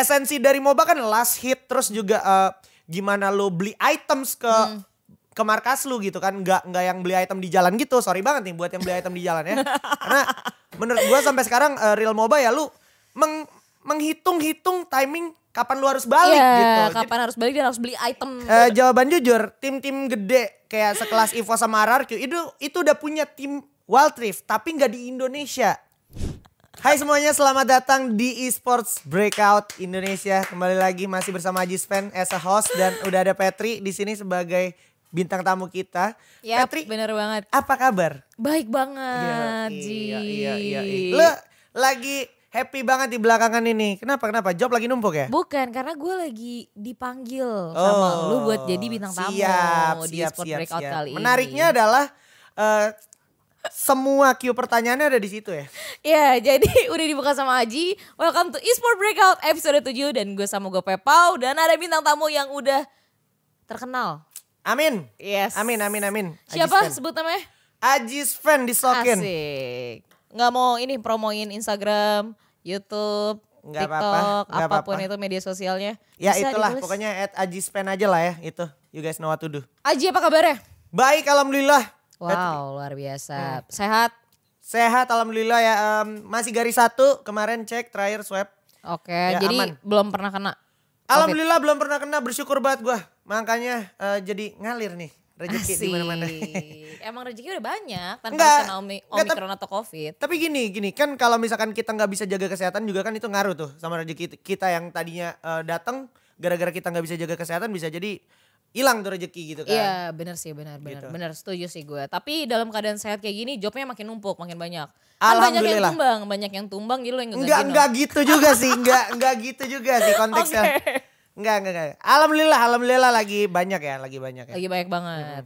esensi dari MOBA kan last hit terus juga eh, gimana lo beli items ke Hmm. ke markas lu gitu kan nggak nggak yang beli item di jalan gitu sorry banget nih buat yang beli item di jalan ya karena menurut gua sampai sekarang eh, real MOBA ya lu meng- menghitung-hitung timing kapan lu harus balik Iya, gitu Jadi- kapan harus balik dan harus beli item. Eh, jawaban jujur, tim-tim gede kayak sekelas Evo sama RRQ itu itu udah punya tim Wild Rift tapi nggak di Indonesia. Hai semuanya, selamat datang di Esports Breakout Indonesia. Kembali lagi masih bersama Ajis Fan as a host dan udah ada Petri di sini sebagai bintang tamu kita. Yap, Petri, bener banget. apa kabar? Baik banget, Ji. iya, iya, iya, iya. Lu lagi happy banget di belakangan ini. Kenapa? Kenapa? Job lagi numpuk ya? Bukan, karena gue lagi dipanggil sama lu buat jadi bintang tamu Oh, siap, di siap, Sport siap, Breakout siap. kali ini. Menariknya adalah eh, semua Q pertanyaannya ada di situ ya. Ya, jadi udah dibuka sama Aji. Welcome to Esport Breakout episode 7 dan gue sama gue Pepau dan ada bintang tamu yang udah terkenal. Amin. Yes. Amin, amin, amin. Siapa Ajis fan. sebut namanya? Ajis fan di Sokin. Asik. Nggak mau ini promoin Instagram, YouTube, Nggak TikTok, apa-apa, nggak apa pun apa-apa. itu media sosialnya. Ya Bisa itulah ditulis. pokoknya at Ajis fan aja lah ya itu. You guys know what to do. Aji apa kabarnya? Baik alhamdulillah. Wow, luar Hmm. biasa. Sehat? Sehat alhamdulillah ya. Em, masih garis satu kemarin cek terakhir swab. Oke, Ya, jadi aman. belum pernah kena. Alhamdulillah belum pernah kena bersyukur banget gua. Makanya eh, jadi ngalir nih rezeki di mana-mana. Emang rezeki udah banyak tanpa Enggak, harus kena omi- enggak, omikron atau covid. Tapi gini, gini kan kalau misalkan kita nggak bisa jaga kesehatan juga kan itu ngaruh tuh sama rezeki kita yang tadinya eh, datang gara-gara kita nggak bisa jaga kesehatan bisa jadi hilang tuh rezeki gitu kan. Iya bener sih benar benar Gitu. benar setuju sih gue. Tapi dalam keadaan sehat kayak gini jobnya makin numpuk makin banyak. Kan banyak yang Alhamdulillah. tumbang banyak yang tumbang lo yang Enggak enggak gitu juga sih, enggak enggak gitu juga sih konteksnya. Oke. Enggak, enggak, enggak. Alhamdulillah, alhamdulillah lagi banyak ya, lagi banyak ya. Lagi banyak banget.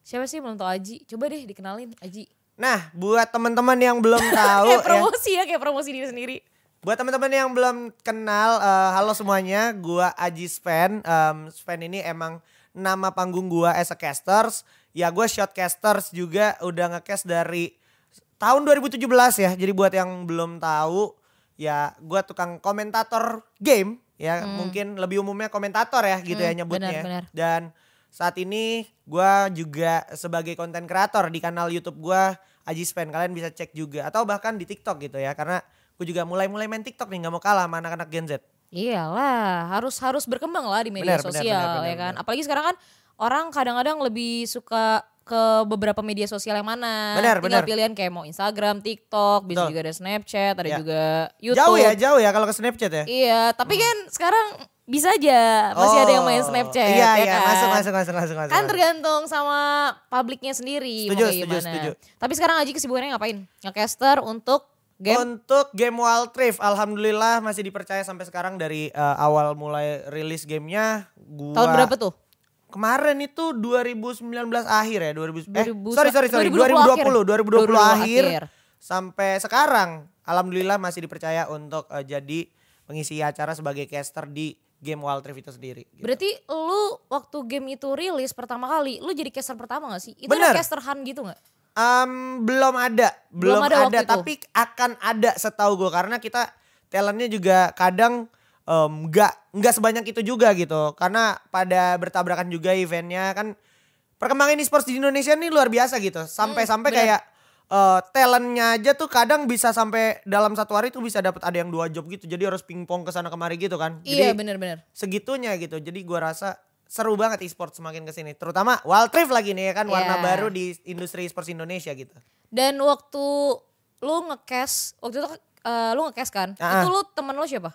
Siapa sih belum tau Aji? Coba deh dikenalin Aji. Nah, buat teman-teman yang belum tahu kayak ya. promosi ya, kayak promosi diri sendiri. Buat teman-teman yang belum kenal, eh, halo semuanya, gua Aji Sven. Em, Sven ini emang nama panggung gua as a casters. Ya gua shotcasters juga udah ngecast dari tahun 2017 ya. Jadi buat yang belum tahu, ya gua tukang komentator game. Ya mungkin lebih umumnya komentator ya gitu ya Hmm, nyebutnya. benar, benar. Dan saat ini gua juga sebagai konten kreator di kanal YouTube gua Aji Sven. Kalian bisa cek juga atau bahkan di TikTok gitu ya karena gue juga mulai-mulai main TikTok nih nggak mau kalah sama anak-anak Gen Z. Iyalah, harus harus berkembang lah di media benar, sosial benar, benar, ya kan. benar. Apalagi sekarang kan orang kadang-kadang lebih suka ke beberapa media sosial yang mana. Benar, Tinggal benar. pilihan kayak mau Instagram, TikTok, bisa Betul. juga ada Snapchat, ada Ya. juga YouTube. Jauh ya, jauh ya kalau ke Snapchat ya. Iya, tapi kan sekarang bisa aja masih ada yang main Oh, Snapchat Iya, ya iya, kan. masuk, masuk, masuk, masuk, masuk. Kan tergantung sama publiknya sendiri Setuju, mau kayak setuju, gimana. setuju. Tapi sekarang Aji kesibukannya ngapain? Ngecaster untuk game? Untuk game Wild Rift, alhamdulillah masih dipercaya sampai sekarang dari eh, awal mulai rilis gamenya. Gua Tahun berapa tuh? Kemarin itu 2019 akhir ya, 2000 eh 2000 sorry sorry sorry 2020 2020 2020, 2020 akhir, akhir. sampai sekarang alhamdulillah masih dipercaya untuk eh, jadi pengisi acara sebagai caster di game Wild Rift itu sendiri. gitu. Berarti lu waktu game itu rilis pertama kali, lu jadi caster pertama gak sih? Itu Bener. ada caster hunt gitu gak? Em, belum ada, belum, Belum ada ada, waktu itu. tapi akan ada setahu gue karena kita talentnya juga kadang em, nggak nggak sebanyak itu juga gitu. Karena pada bertabrakan juga eventnya kan perkembangan e-sports di Indonesia ini luar biasa gitu. Sampai-sampai Hmm, kayak eh, talentnya aja tuh kadang bisa sampai dalam satu hari tuh bisa dapat ada yang dua job gitu. Jadi harus pingpong ke sana kemari gitu kan. Iya jadi bener-bener. segitunya gitu. Jadi gua rasa seru banget e-sports semakin ke sini terutama Wild Rift lagi nih ya kan warna Iya. baru di industri e-sports Indonesia gitu Dan waktu lu nge-cast, waktu itu eh, lu nge-cast kan? Ah. Itu lu temen lu siapa?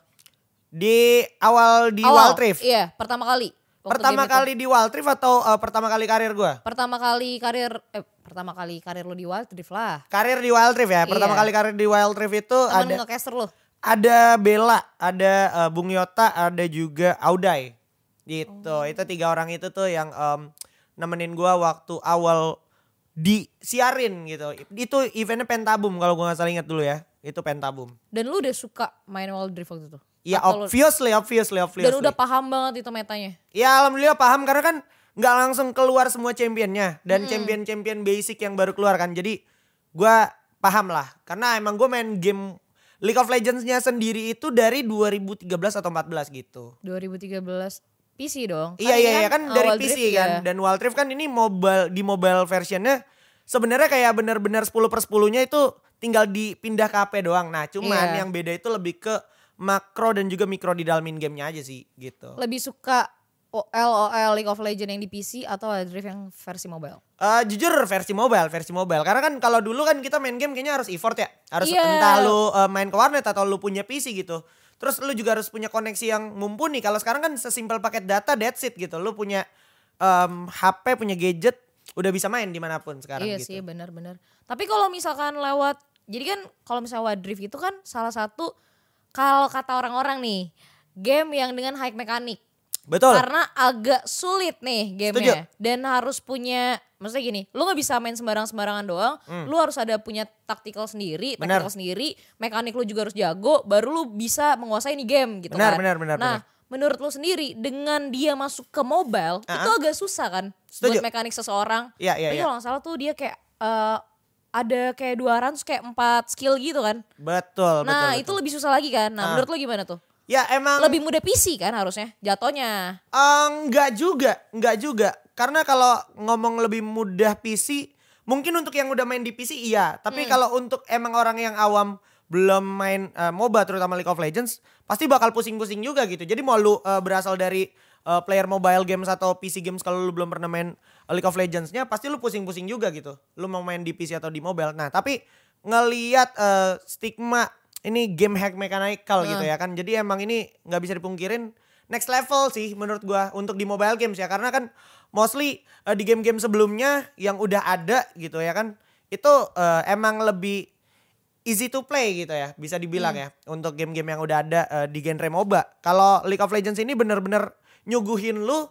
di awal di Awal, Wild Rift. Iya, pertama kali. Pertama game itu. kali di Wild Rift atau eh, pertama kali karir gua? Pertama kali karir, eh pertama kali karir lu di Wild Rift lah. Karir di Wild Rift ya. Pertama Iya. kali karir di Wild Rift itu Temen ada nge-caster lu. ada Bella, ada eh, Bung Yota, ada juga Audai. Gitu. Oh. Itu tiga orang itu tuh yang em, nemenin gua waktu awal disiarin gitu. Itu eventnya Pentabum kalau gua nggak salah ingat dulu ya. Itu Pentabum. Dan lu udah suka main Wild Rift waktu itu? Ya Atau lu- obviously, obviously, obviously. Dan udah paham banget itu metanya? Ya alhamdulillah paham karena kan nggak langsung keluar semua championnya dan champion-champion basic yang baru keluar kan. Jadi gua paham lah karena emang gue main game League of Legends-nya sendiri itu dari 2013 atau 14 gitu. 2013 PC dong. Iya ini iya iya kan dari Wild PC kan ya. dan Wild Rift kan ini mobile di mobile versionnya sebenarnya kayak bener-bener 10 per 10-nya itu tinggal dipindah ke HP doang. Nah cuman Iya. yang beda itu lebih ke makro dan juga mikro di dalam in gamenya aja sih gitu. Lebih suka OL OL League of Legends yang di PC atau Wild Rift yang versi mobile? Eh jujur versi mobile, versi mobile. Karena kan kalau dulu kan kita main game kayaknya harus effort ya. Harus Iya. entah lu eh, main ke warnet atau lu punya PC gitu. Terus lu juga harus punya koneksi yang mumpuni. Kalau sekarang kan sesimpel paket data that's it gitu. Lu punya em, HP, punya gadget, udah bisa main di mana pun sekarang iya gitu. sih benar-benar. Tapi kalau misalkan lewat, jadi kan kalau misalnya Wild Rift itu kan salah satu kalau kata orang-orang nih game yang dengan high mekanik. Betul. Karena agak sulit nih gamenya dan harus punya maksudnya gini, lu nggak bisa main sembarang-sembarangan doang, lu harus ada punya taktikal sendiri, Hmm. Taktikal sendiri, mekanik lu juga harus jago, baru lu bisa menguasai nih game gitu Benar, kan. benar, benar, Nah, menurut lu sendiri dengan dia masuk ke mobile Ah, itu agak susah kan Setuju. buat mekanik seseorang. Iya, iya, Tapi iya. kalau salah tuh dia kayak eh, ada kayak dua terus kayak empat skill gitu kan. Betul, Nah, betul. itu lebih susah lagi kan. Nah, Ah. menurut lu gimana tuh? Ya emang Lebih mudah PC kan harusnya jatuhnya. Eh, enggak juga, enggak juga. Karena kalau ngomong lebih mudah PC, mungkin untuk yang udah main di PC iya. Tapi kalau untuk emang orang yang awam belum main eh, MOBA terutama League of Legends, pasti bakal pusing-pusing juga gitu. Jadi mau lu eh, berasal dari eh, player mobile games atau PC games kalau lu belum pernah main League of Legends-nya, pasti lu pusing-pusing juga gitu. Lu mau main di PC atau di mobile. Nah, tapi ngeliat eh, stigma ini game hack mechanical gitu ya kan. Jadi emang ini nggak bisa dipungkirin next level sih menurut gua untuk di mobile games ya karena kan mostly eh, di game-game sebelumnya yang udah ada gitu ya kan itu eh, emang lebih easy to play gitu ya bisa dibilang ya untuk game-game yang udah ada eh, di genre MOBA. Kalau League of Legends ini bener-bener nyuguhin lu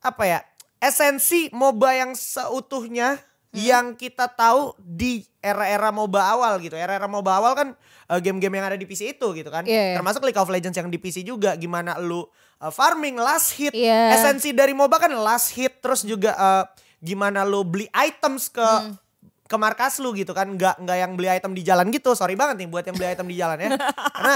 apa ya esensi MOBA yang seutuhnya yang kita tahu di era-era MOBA awal gitu. Era-era MOBA awal kan eh, game-game yang ada di PC itu gitu kan. Iya, iya. Termasuk League of Legends yang di PC juga gimana lu eh, farming last hit. Iya. Esensi dari MOBA kan last hit terus juga eh, gimana lu beli items ke Hmm. ke markas lu gitu kan nggak nggak yang beli item di jalan gitu sorry banget nih buat yang beli item di jalan ya karena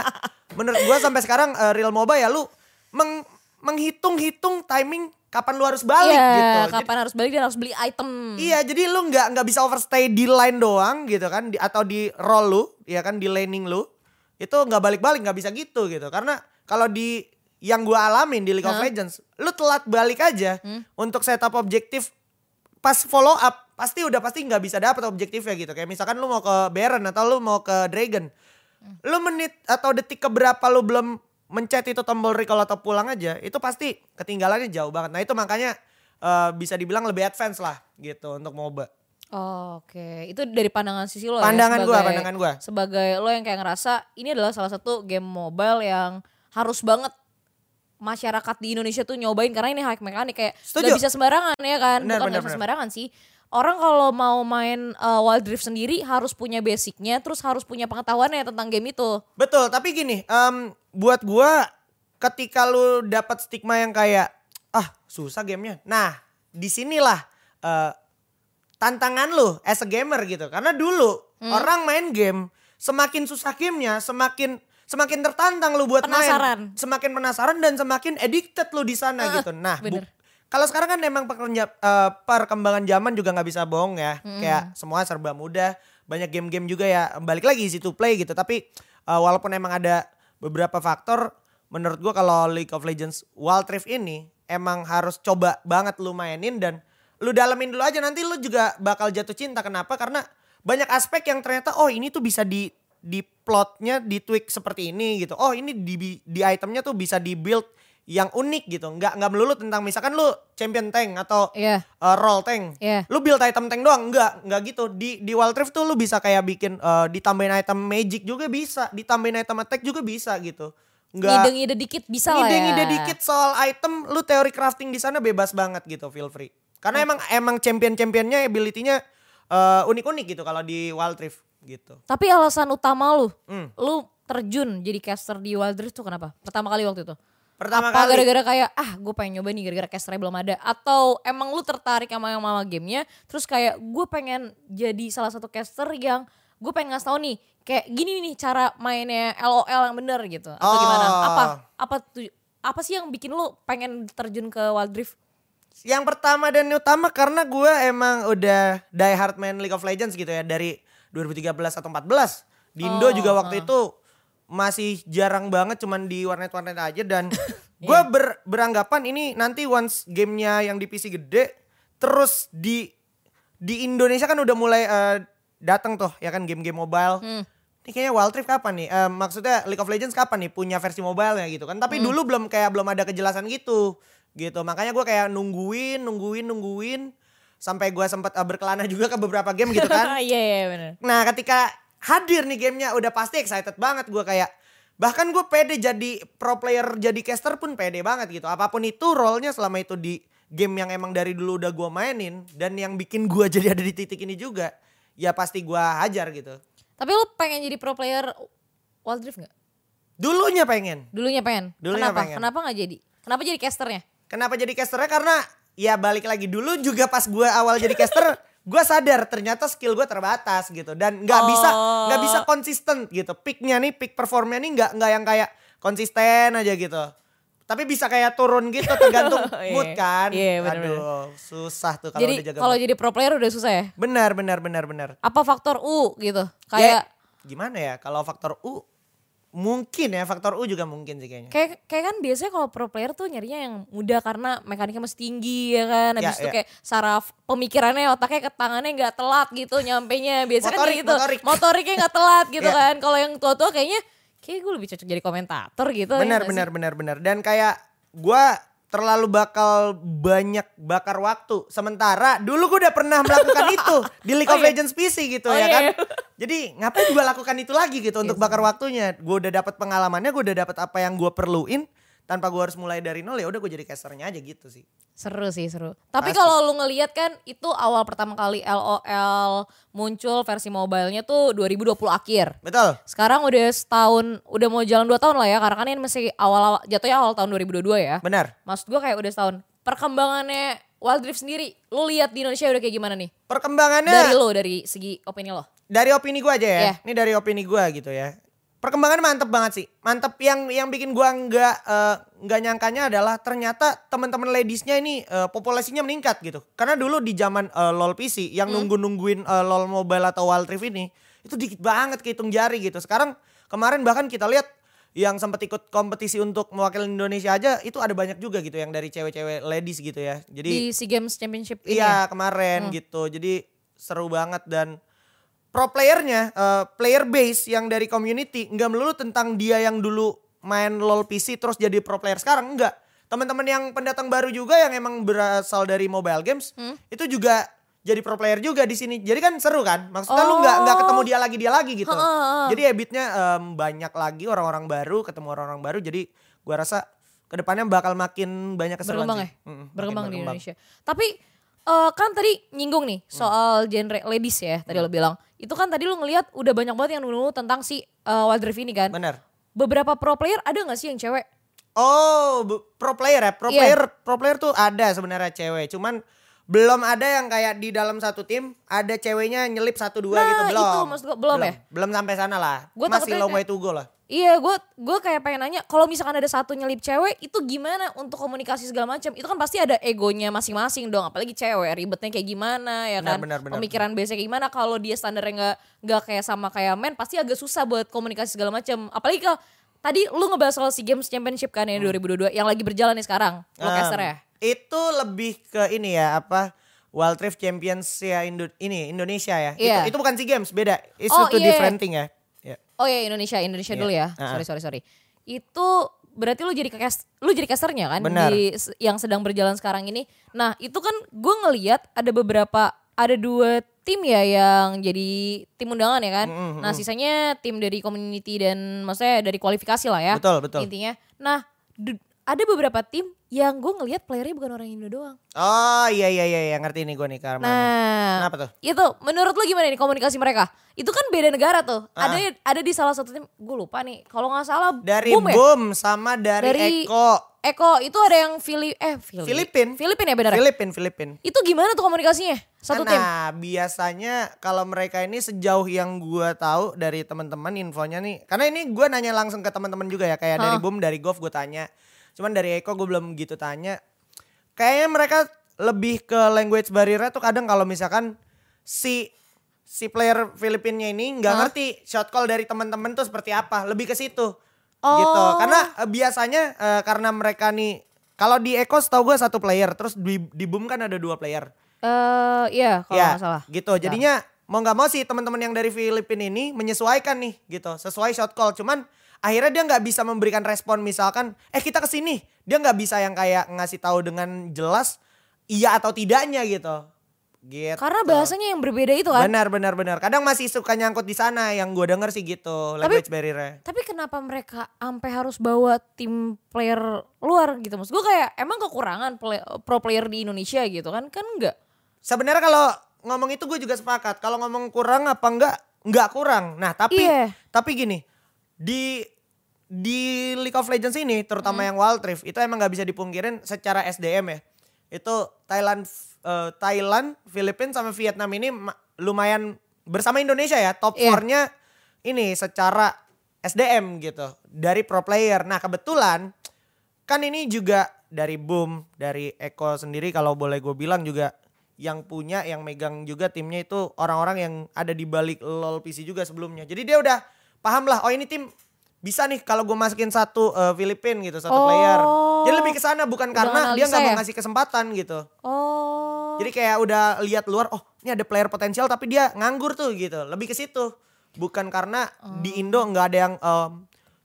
menurut gua sampai sekarang eh, real MOBA ya lu meng- menghitung-hitung timing kapan lu harus balik Iya, gitu Jadi- kapan harus balik dan harus beli item. Iya, jadi lu nggak nggak bisa overstay di line doang gitu kan, di, atau di roll lu, ya kan di laning lu, itu nggak balik-balik nggak bisa gitu gitu. Karena kalau di yang gua alamin di League of Hah? Legends, lu telat balik aja untuk setup objektif pas follow up pasti udah pasti nggak bisa dapet objektifnya gitu. Kayak misalkan lu mau ke Baron atau lu mau ke Dragon, lu menit atau detik keberapa lu belum mencet itu tombol recall atau pulang aja, itu pasti ketinggalannya jauh banget. Nah itu makanya eh, bisa dibilang lebih advance lah gitu untuk MOBA. Oh, Oke, itu dari pandangan sisi lo Pandangan ya. gua, sebagai- pandangan gua. Sebagai lo yang kayak ngerasa ini adalah salah satu game mobile yang harus banget masyarakat di Indonesia tuh nyobain karena ini hack mekanik kayak Setuju. gak bisa sembarangan ya kan. Benar, Bukan benar, gak bisa sembarangan sih. Orang kalau mau main uh, Wild Rift sendiri harus punya basicnya, terus harus punya pengetahuannya tentang game itu. Betul, tapi gini, em, buat gua ketika lu dapat stigma yang kayak ah susah gamenya. Nah di sinilah eh, tantangan lu as a gamer gitu. Karena dulu Hmm. orang main game semakin susah gamenya, semakin semakin tertantang lu buat Penasaran. main, semakin penasaran dan semakin addicted lu di sana Eh, gitu. Nah, bu-. Kalau sekarang kan emang pekerja, eh, perkembangan zaman juga nggak bisa bohong ya. Hmm. Kayak semua serba mudah, banyak game-game juga ya balik lagi easy to play gitu. Tapi eh, walaupun emang ada beberapa faktor, menurut gua kalau League of Legends Wild Rift ini emang harus coba banget lu mainin dan lu dalemin dulu aja nanti lu juga bakal jatuh cinta. Kenapa? Karena banyak aspek yang ternyata oh ini tuh bisa di di plotnya di tweak seperti ini gitu. Oh ini di di itemnya tuh bisa di build yang unik gitu. Nggak nggak melulu tentang misalkan lu champion tank atau Iya. uh, roll tank. Iya. Lu build item tank doang enggak, enggak gitu. Di di Wild Rift tuh lu bisa kayak bikin uh, ditambahin item magic juga bisa, ditambahin item attack juga bisa gitu. Enggak Ngide-ngide dikit bisa lah ya. ngide-ngide dikit soal item lu teori crafting di sana bebas banget gitu, feel free. Karena emang emang champion-championnya ability-nya uh, unik-unik gitu kalau di Wild Rift gitu. Tapi alasan utama lu, Hmm. lu terjun jadi caster di Wild Rift tuh kenapa? Pertama kali waktu itu? Pertama Apa kali. gara-gara kayak ah gue pengen nyoba nih gara-gara casternya belum ada. Atau emang lu tertarik sama yang mama gamenya terus kayak gue pengen jadi salah satu caster yang gue pengen ngasih tau nih kayak gini nih cara mainnya LOL yang bener gitu. Atau Oh. gimana? Apa apa tuh apa sih yang bikin lu pengen terjun ke Wild Rift? Yang pertama dan utama karena gue emang udah die hard main League of Legends gitu ya dari 2013 atau 14. Di Indo Oh, juga waktu itu masih jarang banget cuman di warnet-warnet aja dan gue Iya. ber- beranggapan ini nanti once gamenya yang di PC gede terus di di Indonesia kan udah mulai eh, datang tuh ya kan game-game mobile. Hmm. Ini kayaknya Wild Rift kapan nih? Eh, maksudnya League of Legends kapan nih punya versi mobile gitu kan? Tapi Hmm. dulu belum kayak belum ada kejelasan gitu. Gitu. Makanya gue kayak nungguin, nungguin, nungguin sampai gue sempat eh, berkelana juga ke beberapa game gitu kan. iya iya bener Nah, ketika hadir nih gamenya udah pasti excited banget gue kayak bahkan gue pede jadi pro player jadi caster pun pede banget gitu. Apa pun itu role-nya selama itu di game yang emang dari dulu udah gue mainin dan yang bikin gue jadi ada di titik ini juga, ya pasti gue hajar gitu. tapi lu pengen jadi pro player Wild Rift gak? Dulunya pengen. dulunya pengen Dulunya kenapa pengen. kenapa nggak jadi kenapa jadi casternya Kenapa jadi casternya? Karena ya balik lagi dulu juga pas gue awal jadi caster, gue sadar ternyata skill gue terbatas gitu dan nggak bisa Oh. nggak bisa konsisten gitu. Peaknya nih, peak performnya nih nggak nggak yang kayak konsisten aja gitu. Tapi bisa kayak turun gitu tergantung Iya. mood kan. Iya, bener-bener. Aduh, susah tuh kalau jadi kalau jadi pro player udah susah ya Benar, benar, benar, benar. apa faktor U gitu Ya, kayak gimana ya kalau faktor U mungkin ya faktor U juga mungkin sih kayaknya. kayak kayak kan biasanya kalau pro player tuh nyarinya yang mudah karena mekaniknya masih tinggi ya kan habis Ya, itu ya. kayak saraf pemikirannya otaknya ke tangannya nggak telat gitu nyampenya biasanya kan Motorik, kayak gitu motorik. motoriknya nggak telat gitu Ya. kan kalau yang tua-tua kayaknya kayak gue lebih cocok jadi komentator gitu ya benar sih? benar benar benar dan kayak gua terlalu bakal banyak bakar waktu. Sementara dulu gue udah pernah melakukan itu di League Oh of iya? Legends PC gitu Oh ya iya, kan. iya. jadi ngapain gue lakukan itu lagi gitu untuk bakar waktunya? Gue udah dapat pengalamannya gue udah dapat apa yang gue perluin tanpa gue harus mulai dari nol ya udah gue jadi casternya aja gitu sih Seru sih seru. Tapi kalau lu ngelihat kan itu awal pertama kali LOL muncul versi mobile-nya tuh 2020 akhir. betul Sekarang udah setahun, udah mau jalan 2 tahun lah ya karena kan ini masih awal jatuhnya awal tahun 2022 ya. benar Maksud gue kayak udah setahun. Perkembangannya Wild Rift sendiri, lu lihat di Indonesia udah kayak gimana nih? perkembangannya Dari lo, dari segi opini lo. dari opini gue aja ya. Iya. Ini dari opini gue gitu ya. Perkembangan mantep banget sih. Mantep yang yang bikin gua nggak eh, nggak nyangkanya adalah ternyata teman-teman ladiesnya ini eh, populasinya meningkat gitu. Karena dulu di zaman eh, LoL PC yang Hmm. nunggu-nungguin eh, LoL Mobile atau Wild Rift ini itu dikit banget kehitung jari gitu. Sekarang kemarin bahkan kita lihat yang sempat ikut kompetisi untuk mewakili Indonesia aja itu ada banyak juga gitu yang dari cewek-cewek ladies gitu ya. Jadi Di SEA Games Championship ini ya? Iya kemarin gitu. Jadi seru banget dan pro playernya, eh, player base yang dari community nggak melulu tentang dia yang dulu main LoL PC terus jadi pro player sekarang enggak. Teman-teman yang pendatang baru juga yang emang berasal dari mobile games Hmm? itu juga jadi pro player juga di sini. Jadi kan seru kan? Maksudnya lu nggak nggak ketemu dia lagi dia lagi gitu. Heeh, heeh. Jadi habitnya em, banyak lagi orang-orang baru, ketemu orang-orang baru. Jadi gua rasa ke depannya bakal makin banyak keseruan berkembang sih. ya? Mm-mm, makin berkembang di Indonesia. Tapi eh, kan tadi nyinggung nih soal genre ladies ya, tadi lo bilang. Itu kan tadi lo ngelihat udah banyak banget yang dulu tentang si eh, Wild Rift ini kan. Bener. Beberapa pro player ada gak sih yang cewek? Oh, pro player ya. Pro Iya. player, pro player tuh ada sebenarnya cewek. Cuman belum ada yang kayak di dalam satu tim ada ceweknya nyelip satu dua Nah, gitu belum. itu maksud gua, belum ya? Belum sampai sana lah. Gua Masih long way to go lah. Iya, gue gue kayak pengen nanya, kalau misalkan ada satu nyelip cewek, itu gimana untuk komunikasi segala macam? Itu kan pasti ada egonya masing-masing dong, apalagi cewek ribetnya kayak gimana ya Benar, kan? benar, benar. Pemikiran biasa kayak gimana? Kalau dia standarnya nggak nggak kayak sama kayak men, pasti agak susah buat komunikasi segala macam. Apalagi kalau tadi lu ngebahas soal SEA Games Championship kan Hmm. yang 2022 yang lagi berjalan nih sekarang, lo Em, caster ya? Itu lebih ke ini ya apa Wild Rift Champions ya Indo ini Indonesia ya. Iya. Itu, itu bukan SEA Games, beda. It's Oh, two iya. different thing ya. Ya. Oh ya Indonesia, Indonesia Iya. dulu ya. Ah. Sorry sorry sorry. Itu berarti lu jadi cast, lu jadi casternya kan Benar. di yang sedang berjalan sekarang ini. Nah itu kan gue ngeliat ada beberapa ada dua tim ya yang jadi tim undangan ya kan. Mm-mm, Nah sisanya tim dari community dan maksudnya dari kualifikasi lah ya. Betul, betul. Intinya. Nah ada beberapa tim yang gue ngelihat playernya bukan orang Indo doang. Oh iya iya iya, iya. ngerti nih gue nih karena. Nah, Kenapa tuh? itu menurut lo gimana nih komunikasi mereka? Itu kan beda negara tuh. Ah. Ada ada di salah satu tim, gue lupa nih. Kalau nggak salah Dari Boom Boom, ya? sama dari, Dari- Eko. Eko itu ada yang Fili eh Fili- Filipin. Filipin ya benar. ya? Filipin, Filipin. Itu gimana tuh komunikasinya? Satu tim. Nah, biasanya kalau mereka ini sejauh yang gua tahu dari teman-teman infonya nih, karena ini gua nanya langsung ke teman-teman juga ya, kayak dari Hah? Boom, dari Golf gue tanya. Cuman dari Eko gue belum gitu tanya. Kayaknya mereka lebih ke language barrier tuh kadang kalau misalkan si si player Filipinnya ini nggak Hah? ngerti shot call dari teman-teman tuh seperti apa, lebih ke situ. Oh. Gitu. Karena eh, biasanya eh, karena mereka nih kalau di Eko setahu gue satu player, terus di, di Boom kan ada dua player. Eh iya kalau Ya, salah. gitu. Jadinya mau nggak mau sih teman-teman yang dari Filipina ini menyesuaikan nih gitu, sesuai shot call. Cuman akhirnya dia nggak bisa memberikan respon misalkan, eh kita ke sini. Dia nggak bisa yang kayak ngasih tahu dengan jelas iya atau tidaknya gitu. Gitu. Karena bahasanya yang berbeda itu kan. Benar benar benar. Kadang masih suka nyangkut di sana yang gue denger sih gitu language barrier Tapi kenapa mereka sampai harus bawa tim player luar gitu? Maksud gue kayak emang kekurangan play- pro player di Indonesia gitu kan? Kan enggak. Sebenarnya kalau ngomong itu gue juga sepakat. Kalau ngomong kurang apa enggak? Enggak kurang. Nah tapi Iya. tapi gini di di League of Legends ini terutama Hmm. yang Wild Rift itu emang nggak bisa dipungkirin secara SDM ya. Itu Thailand eh, Thailand, Filipina sama Vietnam ini ma- lumayan bersama Indonesia ya top Iya. 4-nya ini secara SDM gitu dari pro player. Nah kebetulan kan ini juga dari Boom, dari Eko sendiri kalau boleh gue bilang juga yang punya, yang megang juga timnya itu orang-orang yang ada di balik LoL PC juga sebelumnya. Jadi dia udah paham lah, oh ini tim bisa nih kalau gue masukin satu eh, Filipin gitu, satu Oh. player. Jadi lebih ke sana bukan Udah karena dia nggak mau ya? ngasih kesempatan gitu. Oh. Jadi kayak udah lihat luar, oh ini ada player potensial tapi dia nganggur tuh gitu. Lebih ke situ. Bukan karena di Indo nggak ada yang em,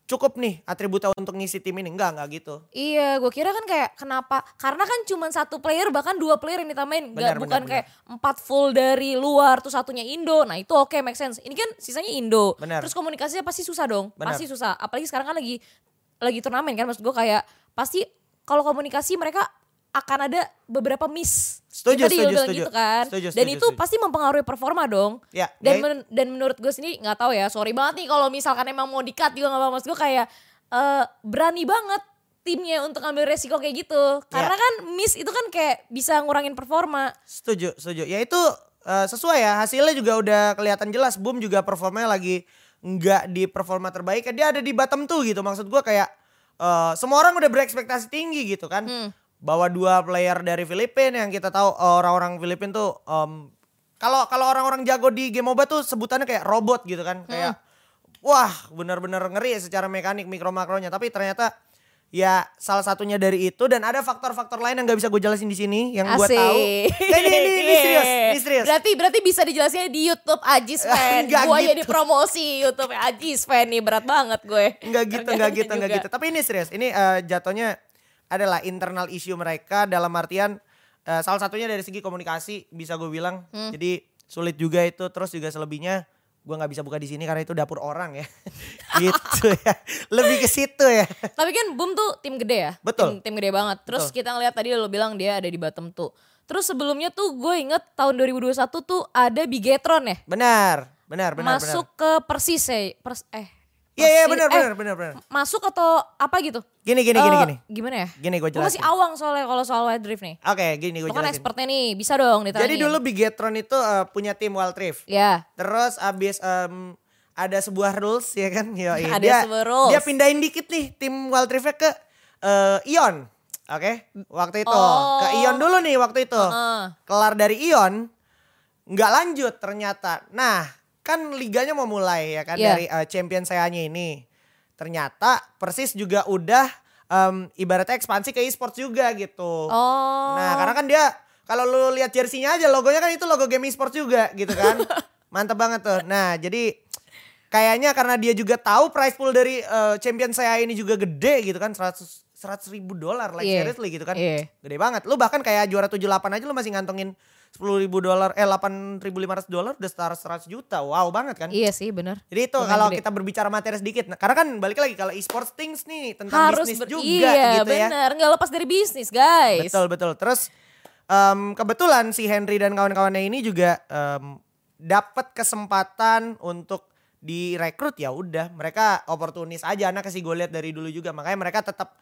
cukup nih atributnya untuk ngisi tim ini. Enggak, enggak gitu. Iya, gue kira kan kayak kenapa? Karena kan cuma satu player bahkan dua player yang ditambahin, nggak Benar, bukan benar, kayak empat full dari luar tuh satunya Indo. Nah itu oke make sense. Ini kan sisanya Indo. Benar. Terus komunikasinya pasti susah dong, Benar. pasti susah. Apalagi sekarang kan lagi lagi turnamen kan, maksud gue kayak pasti kalau komunikasi mereka akan ada beberapa miss. Setuju, tadi gue setuju, bilang setuju. gitu kan. Setuju, Dan setuju, itu setuju. pasti mempengaruhi performa dong. Ya, Dan ya- men- dan menurut gue sendiri nggak tahu ya, sorry banget nih kalau misalkan emang mau dikat juga nggak apa-apa. Maksud gue kayak eh, berani banget timnya untuk ambil resiko kayak gitu. Karena Ya. kan miss itu kan kayak bisa ngurangin performa. Setuju, setuju. Ya itu eh, sesuai ya. Hasilnya juga udah kelihatan jelas. Boom juga performanya lagi nggak di performa terbaik. Dia ada di bottom tuh gitu. Maksud gua kayak eh, semua orang udah berekspektasi tinggi gitu kan. Hmm. Bawa dua player dari Filipina yang kita tahu eh, orang-orang Filipina tuh em, kalau kalau orang-orang jago di game MOBA tuh sebutannya kayak robot gitu kan. Kayak wah benar-benar ngeri secara mekanik mikro makronya. Tapi ternyata ya salah satunya dari itu dan ada faktor-faktor lain yang nggak bisa gue jelasin di sini yang gue tahu. Nah, ini, ini, ini serius, ini serius. Berarti berarti bisa dijelasin di YouTube Ajis fan. Gue gitu. jadi promosi YouTube Ajis fan nih berat banget gue. Enggak gitu, enggak gitu, enggak juga. gitu. Tapi ini serius. Ini eh, jatuhnya adalah internal issue mereka dalam artian eh, salah satunya dari segi komunikasi bisa gue bilang. Hmm. Jadi sulit juga itu. Terus juga selebihnya gue nggak bisa buka di sini karena itu dapur orang ya. gitu ya. Lebih ke situ ya. Tapi kan Boom tuh tim gede ya. Betul. Tim, tim gede banget. Terus Betul. kita ngeliat tadi lo bilang dia ada di bottom tuh. Terus sebelumnya tuh gue inget tahun 2021 tuh ada Bigetron ya. Benar, benar, benar, masuk ke Persis ya. Pers eh. Iya, iya benar, eh, benar, benar, benar. Masuk atau apa gitu? Gini, gini, gini, Eh, gini. Gimana ya? Gini gue Gue masih jelasin. awang soalnya kalau soal Wild Rift nih. Oke, gini gue Lo kan jelasin. expertnya nih, bisa dong ditanya. Jadi dulu Bigetron itu eh, punya tim Wild Rift. Ya. Terus abis em, ada sebuah rules ya kan, Yoi. Ada dia, sebuah rules. Dia pindahin dikit nih tim Wild Rift ke eh, Ion. Oke, waktu itu Oh. ke Ion dulu nih waktu itu. Heeh. Kelar dari Ion nggak lanjut ternyata. Nah, kan liganya mau mulai ya kan Iya. dari eh, champion sayanya ini. Ternyata Persis juga udah em, ibaratnya ekspansi ke e-sports juga gitu. Oh. Nah, karena kan dia kalau lu lihat jersinya aja logonya kan itu logo game e-sport juga gitu kan. Mantap banget tuh. Nah, jadi kayaknya karena dia juga tahu price pool dari eh, champion saya ini juga gede gitu kan 100 100 ribu dolar like Iya. seriously gitu kan. Iya. Gede banget. Lu bahkan kayak juara 78 aja lu masih ngantongin 10 ribu dolar eh 8.500 dolar udah setara 100 juta wow banget kan Iya sih bener. jadi itu kalau gede. kita berbicara materi sedikit nah, karena kan balik lagi kalau e-sports things nih tentang Harus bisnis juga iya, gitu ya bener. Nggak lepas dari bisnis guys. betul betul terus em, kebetulan si Henry dan kawan-kawannya ini juga em, dapat kesempatan untuk direkrut ya udah mereka oportunis aja anak kasih gue lihat dari dulu juga makanya mereka tetap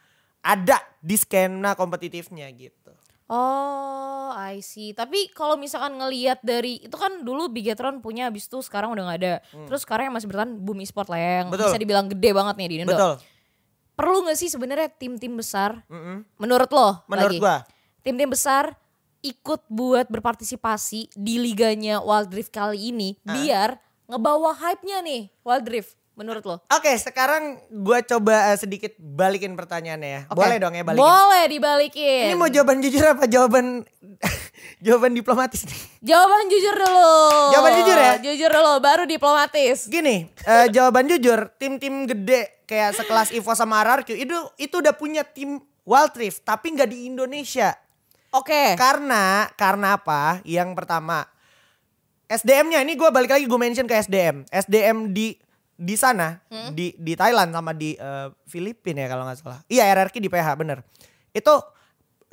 ada di skena kompetitifnya gitu Oh, I see. Tapi kalau misalkan ngelihat dari itu kan dulu Bigetron punya habis itu sekarang udah nggak ada. Terus sekarang yang masih bertahan Boom Esport lah ya, yang Hmm. Betul. bisa dibilang gede banget nih di Indo. betul Perlu nggak sih sebenarnya tim-tim besar Mm-mm. menurut lo? menurut lagi, gua tim-tim besar ikut buat berpartisipasi di liganya Wild Rift kali ini Ah. biar ngebawa hype-nya nih Wild Rift menurut lo? Oke, sekarang gua coba eh, sedikit balikin pertanyaannya ya. Oke. Boleh dong ya balikin. Boleh dibalikin. Ini mau jawaban jujur apa jawaban jawaban diplomatis nih? Jawaban jujur dulu. Jawaban jujur ya? Jujur dulu, baru diplomatis. Gini, eh, jawaban jujur, tim-tim gede kayak sekelas Evo sama RRQ itu itu udah punya tim Wild Rift tapi nggak di Indonesia. Oke. Karena karena apa? Yang pertama SDM-nya ini gue balik lagi gue mention ke SDM. SDM di di sana di di Thailand sama di eh, Filipina ya kalau nggak salah. Iya RRQ di PH bener. Itu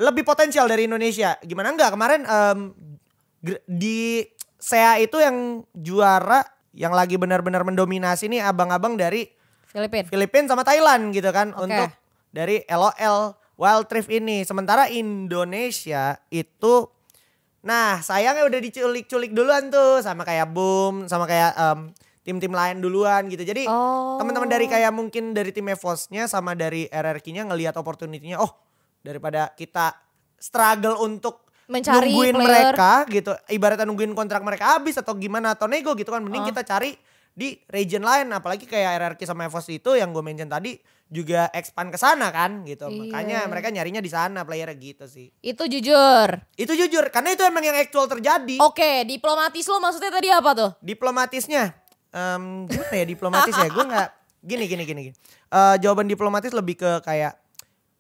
lebih potensial dari Indonesia. Gimana enggak kemarin em, gr- di SEA itu yang juara yang lagi benar-benar mendominasi nih abang-abang dari Filipin. Filipina sama Thailand gitu kan Oke. untuk dari LOL Wild Rift ini. Sementara Indonesia itu nah sayangnya udah diculik-culik duluan tuh sama kayak Boom, sama kayak em, tim-tim lain duluan gitu. Jadi Oh. teman-teman dari kayak mungkin dari tim EVOS-nya sama dari RRQ-nya ngelihat opportunity-nya oh daripada kita struggle untuk Mencari nungguin player. mereka gitu ibaratnya nungguin kontrak mereka habis atau gimana atau nego gitu kan mending Oh. kita cari di region lain apalagi kayak RRQ sama EVOS itu yang gue mention tadi juga expand ke sana kan gitu Iya. makanya mereka nyarinya di sana playernya gitu sih Itu jujur. itu jujur karena itu emang yang actual terjadi Oke, diplomatis lo maksudnya tadi apa tuh? diplomatisnya em, gimana ya diplomatis ya gue nggak gini gini gini gini Eh, jawaban diplomatis lebih ke kayak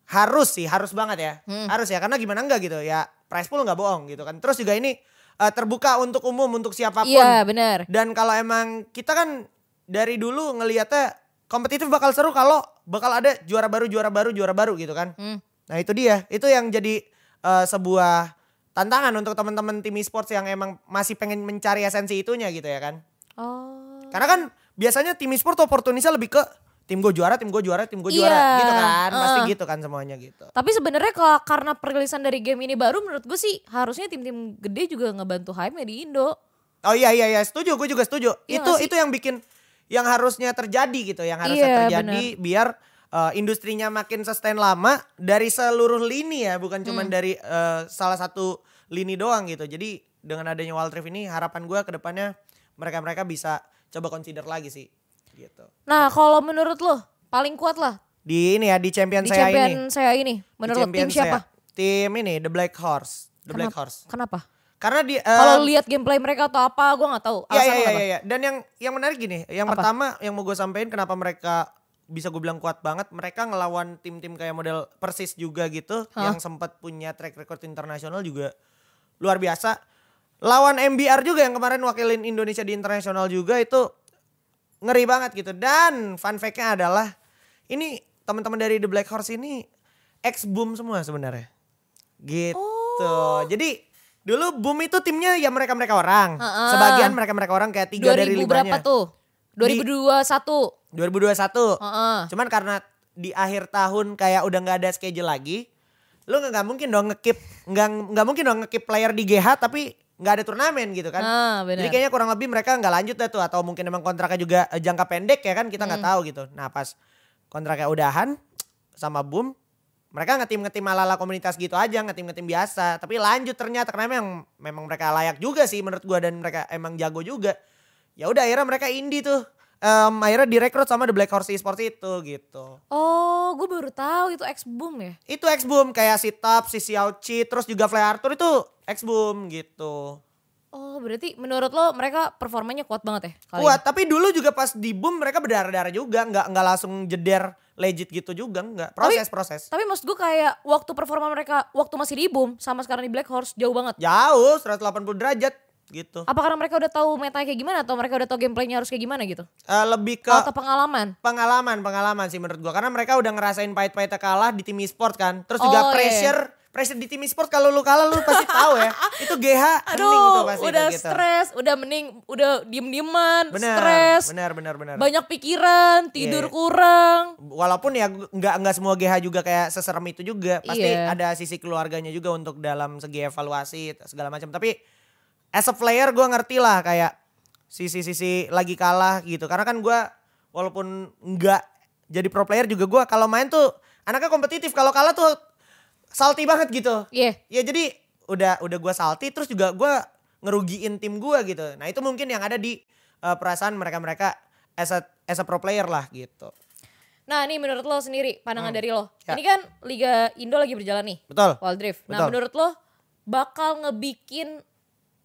harus sih harus banget ya Hmm. harus ya karena gimana enggak gitu ya price pool nggak bohong gitu kan terus juga ini eh, terbuka untuk umum untuk siapa pun Iya, benar. dan kalau emang kita kan dari dulu ngelihatnya kompetitif bakal seru kalau bakal ada juara baru juara baru juara baru gitu kan Hmm. Nah itu dia, itu yang jadi eh, sebuah tantangan untuk teman-teman tim e-sports yang emang masih pengen mencari esensi itunya gitu ya kan. Oh. Karena kan biasanya tim e-sport opportunisnya lebih ke tim gue juara, tim gue juara, tim gue juara Iya, gitu kan. Pasti uh. gitu kan semuanya gitu. Tapi sebenarnya kalau karena perilisan dari game ini baru menurut gue sih harusnya tim-tim gede juga ngebantu hype-nya di Indo. Oh iya iya iya, setuju, gue juga setuju. Iya itu itu yang bikin yang harusnya terjadi gitu, yang harusnya Iya, terjadi biar eh, industrinya makin sustain lama dari seluruh lini ya, bukan cuma Hmm. dari eh, salah satu lini doang gitu. Jadi dengan adanya Wild Rift ini harapan gue ke depannya mereka-mereka bisa coba consider lagi sih gitu. Nah, kalau menurut lo paling kuat lah Di ini ya di champion di saya champion ini. saya ini. Menurut tim siapa? saya. Tim ini The Black Horse. The Black Kenapa? Horse. Kenapa? Karena di eh, Kalau lihat gameplay mereka atau apa, gue nggak tahu. Iya iya iya iya. Dan yang yang menarik gini, yang Apa? pertama yang mau gue sampaikan kenapa mereka bisa gue bilang kuat banget, mereka ngelawan tim-tim kayak model Persis juga gitu, Hah? yang sempat punya track record internasional juga luar biasa. Lawan MBR juga yang kemarin wakilin Indonesia di internasional juga itu ngeri banget gitu. Dan fun fact-nya adalah ini teman-teman dari The Black Horse ini ex Boom semua sebenarnya. Gitu. Oh. Jadi dulu Boom itu timnya ya mereka-mereka orang. Heeh. Sebagian mereka-mereka orang kayak tiga 2000 dari berapa limanya. tuh? 2021. 2021. Heeh. Cuman karena di akhir tahun kayak udah nggak ada schedule lagi, lu nggak mungkin dong ngekip nggak nggak mungkin dong ngekip player di GH tapi nggak ada turnamen gitu kan. Ah. Jadi kayaknya kurang lebih mereka nggak lanjut dah tuh atau mungkin emang kontraknya juga eh, jangka pendek ya kan kita nggak Hmm. tahu gitu. Nah pas kontraknya udahan sama Boom mereka ngetim ngetim ala ala komunitas gitu aja ngetim ngetim biasa tapi lanjut ternyata karena memang memang mereka layak juga sih menurut gua dan mereka emang jago juga ya udah akhirnya mereka indie tuh Em, akhirnya direkrut sama The Black Horse Esports itu gitu Oh, gue baru tahu itu X Boom ya. itu X Boom kayak si Top, si Xiao Chi, terus juga Fly Arthur itu X Boom gitu Oh, berarti menurut lo mereka performanya kuat banget ya? Kali kuat tapi dulu juga pas di Boom mereka berdarah darah juga nggak nggak langsung jeder legit gitu juga enggak. Proses proses. Tapi maksud gue kayak waktu performa mereka waktu masih di boom sama sekarang di Black Horse jauh banget. Jauh 180 derajat gitu. Apa karena mereka udah tahu metanya kayak gimana atau mereka udah tahu gameplaynya harus kayak gimana gitu? Eh, lebih ke Atau pengalaman? pengalaman pengalaman sih menurut gua karena mereka udah ngerasain pahit-pahitnya kalah di tim e-sport kan. Terus Oh, juga iya. pressure pressure di tim e-sport kalau lu kalah lu pasti tahu ya. Itu GH hening tuh Aduh, pasti udah gitu. stres, udah mending, udah diem-dieman, stres, bener bener bener. banyak pikiran, tidur Iya. kurang. walaupun ya nggak nggak semua GH juga kayak seserem itu juga pasti Iya. ada sisi keluarganya juga untuk dalam segi evaluasi segala macam tapi as a player gue ngerti lah kayak sisi-sisi lagi kalah gitu karena kan gue walaupun nggak jadi pro player juga gue kalau main tuh anaknya kompetitif kalau kalah tuh salty banget gitu Iya. ya jadi udah udah gue salty terus juga gue ngerugiin tim gue gitu nah itu mungkin yang ada di eh, perasaan mereka mereka as a as a pro player lah gitu Nah ini menurut lo sendiri, pandangan dari lo. Ya. Ini kan Liga Indo lagi berjalan nih, betul Wild Drift. Nah Betul. menurut lo bakal ngebikin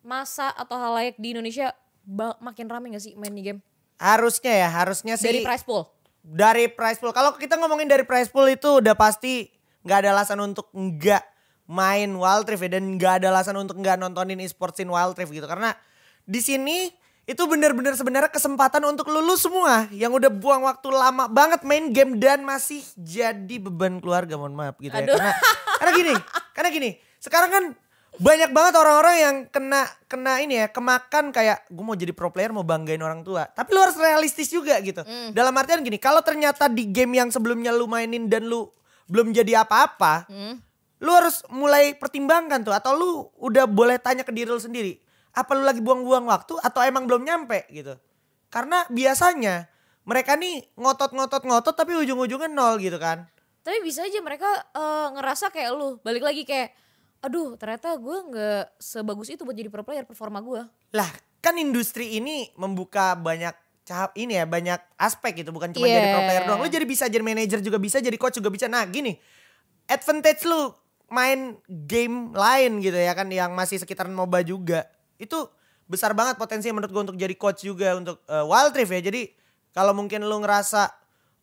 masa atau halayak di Indonesia makin rame gak sih main di game? Harusnya ya, harusnya sih Dari prize pool? dari prize pool. Kalau kita ngomongin dari prize pool itu udah pasti nggak ada alasan untuk nggak main Wild Rift ya dan nggak ada alasan untuk nggak nontonin e-sportsin Wild Rift gitu karena di sini itu bener-bener sebenarnya kesempatan untuk lulus semua yang udah buang waktu lama banget main game dan masih jadi beban keluarga mohon maaf gitu ya Aduh. karena karena gini karena gini sekarang kan banyak banget orang-orang yang kena kena ini ya kemakan kayak gue mau jadi pro player mau banggain orang tua. Tapi lu harus realistis juga gitu. Hmm. dalam artian gini kalau ternyata di game yang sebelumnya lu mainin dan lu belum jadi apa-apa Hmm. lu harus mulai pertimbangkan tuh atau lu udah boleh tanya ke diri lu sendiri apa lu lagi buang-buang waktu atau emang belum nyampe? gitu. Karena biasanya mereka nih ngotot-ngotot-ngotot tapi ujung-ujungnya nol gitu kan. Tapi bisa aja mereka eh, ngerasa kayak lu, balik lagi kayak, aduh ternyata gue nggak sebagus itu buat jadi pro player performa gue. lah kan industri ini membuka banyak tahap ini ya banyak aspek gitu. Bukan cuma Iya. jadi pro player doang. Lu jadi bisa jadi manajer juga bisa jadi coach juga bisa. Nah gini advantage lu main game lain gitu ya kan yang masih sekitaran MOBA juga. Itu besar banget potensi menurut gue untuk jadi coach juga untuk eh, Wild Rift ya. Jadi kalau mungkin lu ngerasa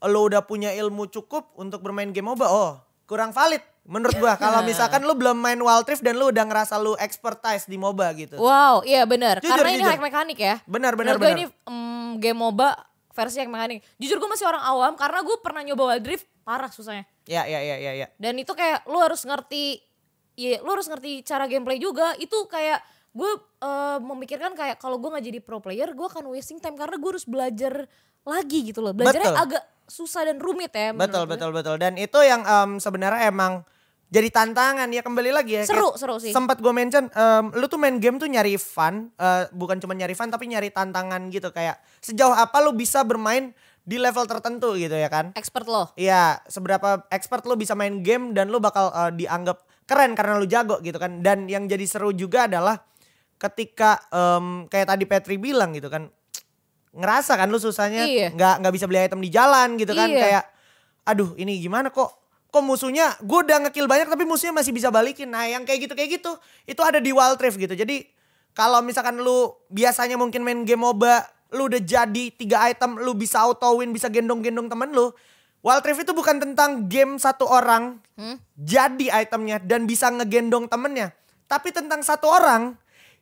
lu udah punya ilmu cukup untuk bermain game MOBA oh kurang valid menurut gua kalau misalkan lu belum main Wild Rift dan lu udah ngerasa lu expertise di MOBA gitu Wow, iya benar. Jujur, Karena ini jujur. hack mekanik ya. Benar, benar, benar. ini mm, game MOBA versi hack mekanik. Jujur gue masih orang awam karena gue pernah nyoba Wild Rift parah susahnya. Ya ya ya ya ya. Dan itu kayak lu harus ngerti, ya lu harus ngerti cara gameplay juga. Itu kayak gue eh, memikirkan kayak kalau gue nggak jadi pro player, gue akan wasting time karena gue harus belajar lagi gitu loh. Belajarnya Betul. agak susah dan rumit ya. Betul gue. betul betul dan itu yang em, sebenarnya emang jadi tantangan ya kembali lagi ya. Seru, Kayak seru sih. Sempat gue mention em, lu tuh main game tuh nyari fun, eh, bukan cuma nyari fun tapi nyari tantangan gitu kayak sejauh apa lu bisa bermain di level tertentu gitu ya kan. Expert lo. Iya, seberapa expert lu bisa main game dan lu bakal eh, dianggap keren karena lu jago gitu kan. Dan yang jadi seru juga adalah ketika em, kayak tadi Petri bilang gitu kan ngerasa kan lu susahnya Iya. nggak nggak bisa beli item di jalan gitu kan Iya. kayak aduh ini gimana kok kok musuhnya gue udah ngekill banyak tapi musuhnya masih bisa balikin. Nah yang kayak gitu kayak gitu itu ada di Wild Rift gitu. Jadi kalau misalkan lu biasanya mungkin main game MOBA lu udah jadi tiga item lu bisa auto win bisa gendong-gendong temen lu Wild Rift itu bukan tentang game satu orang Hmm? jadi itemnya dan bisa ngegendong temennya. Tapi tentang satu orang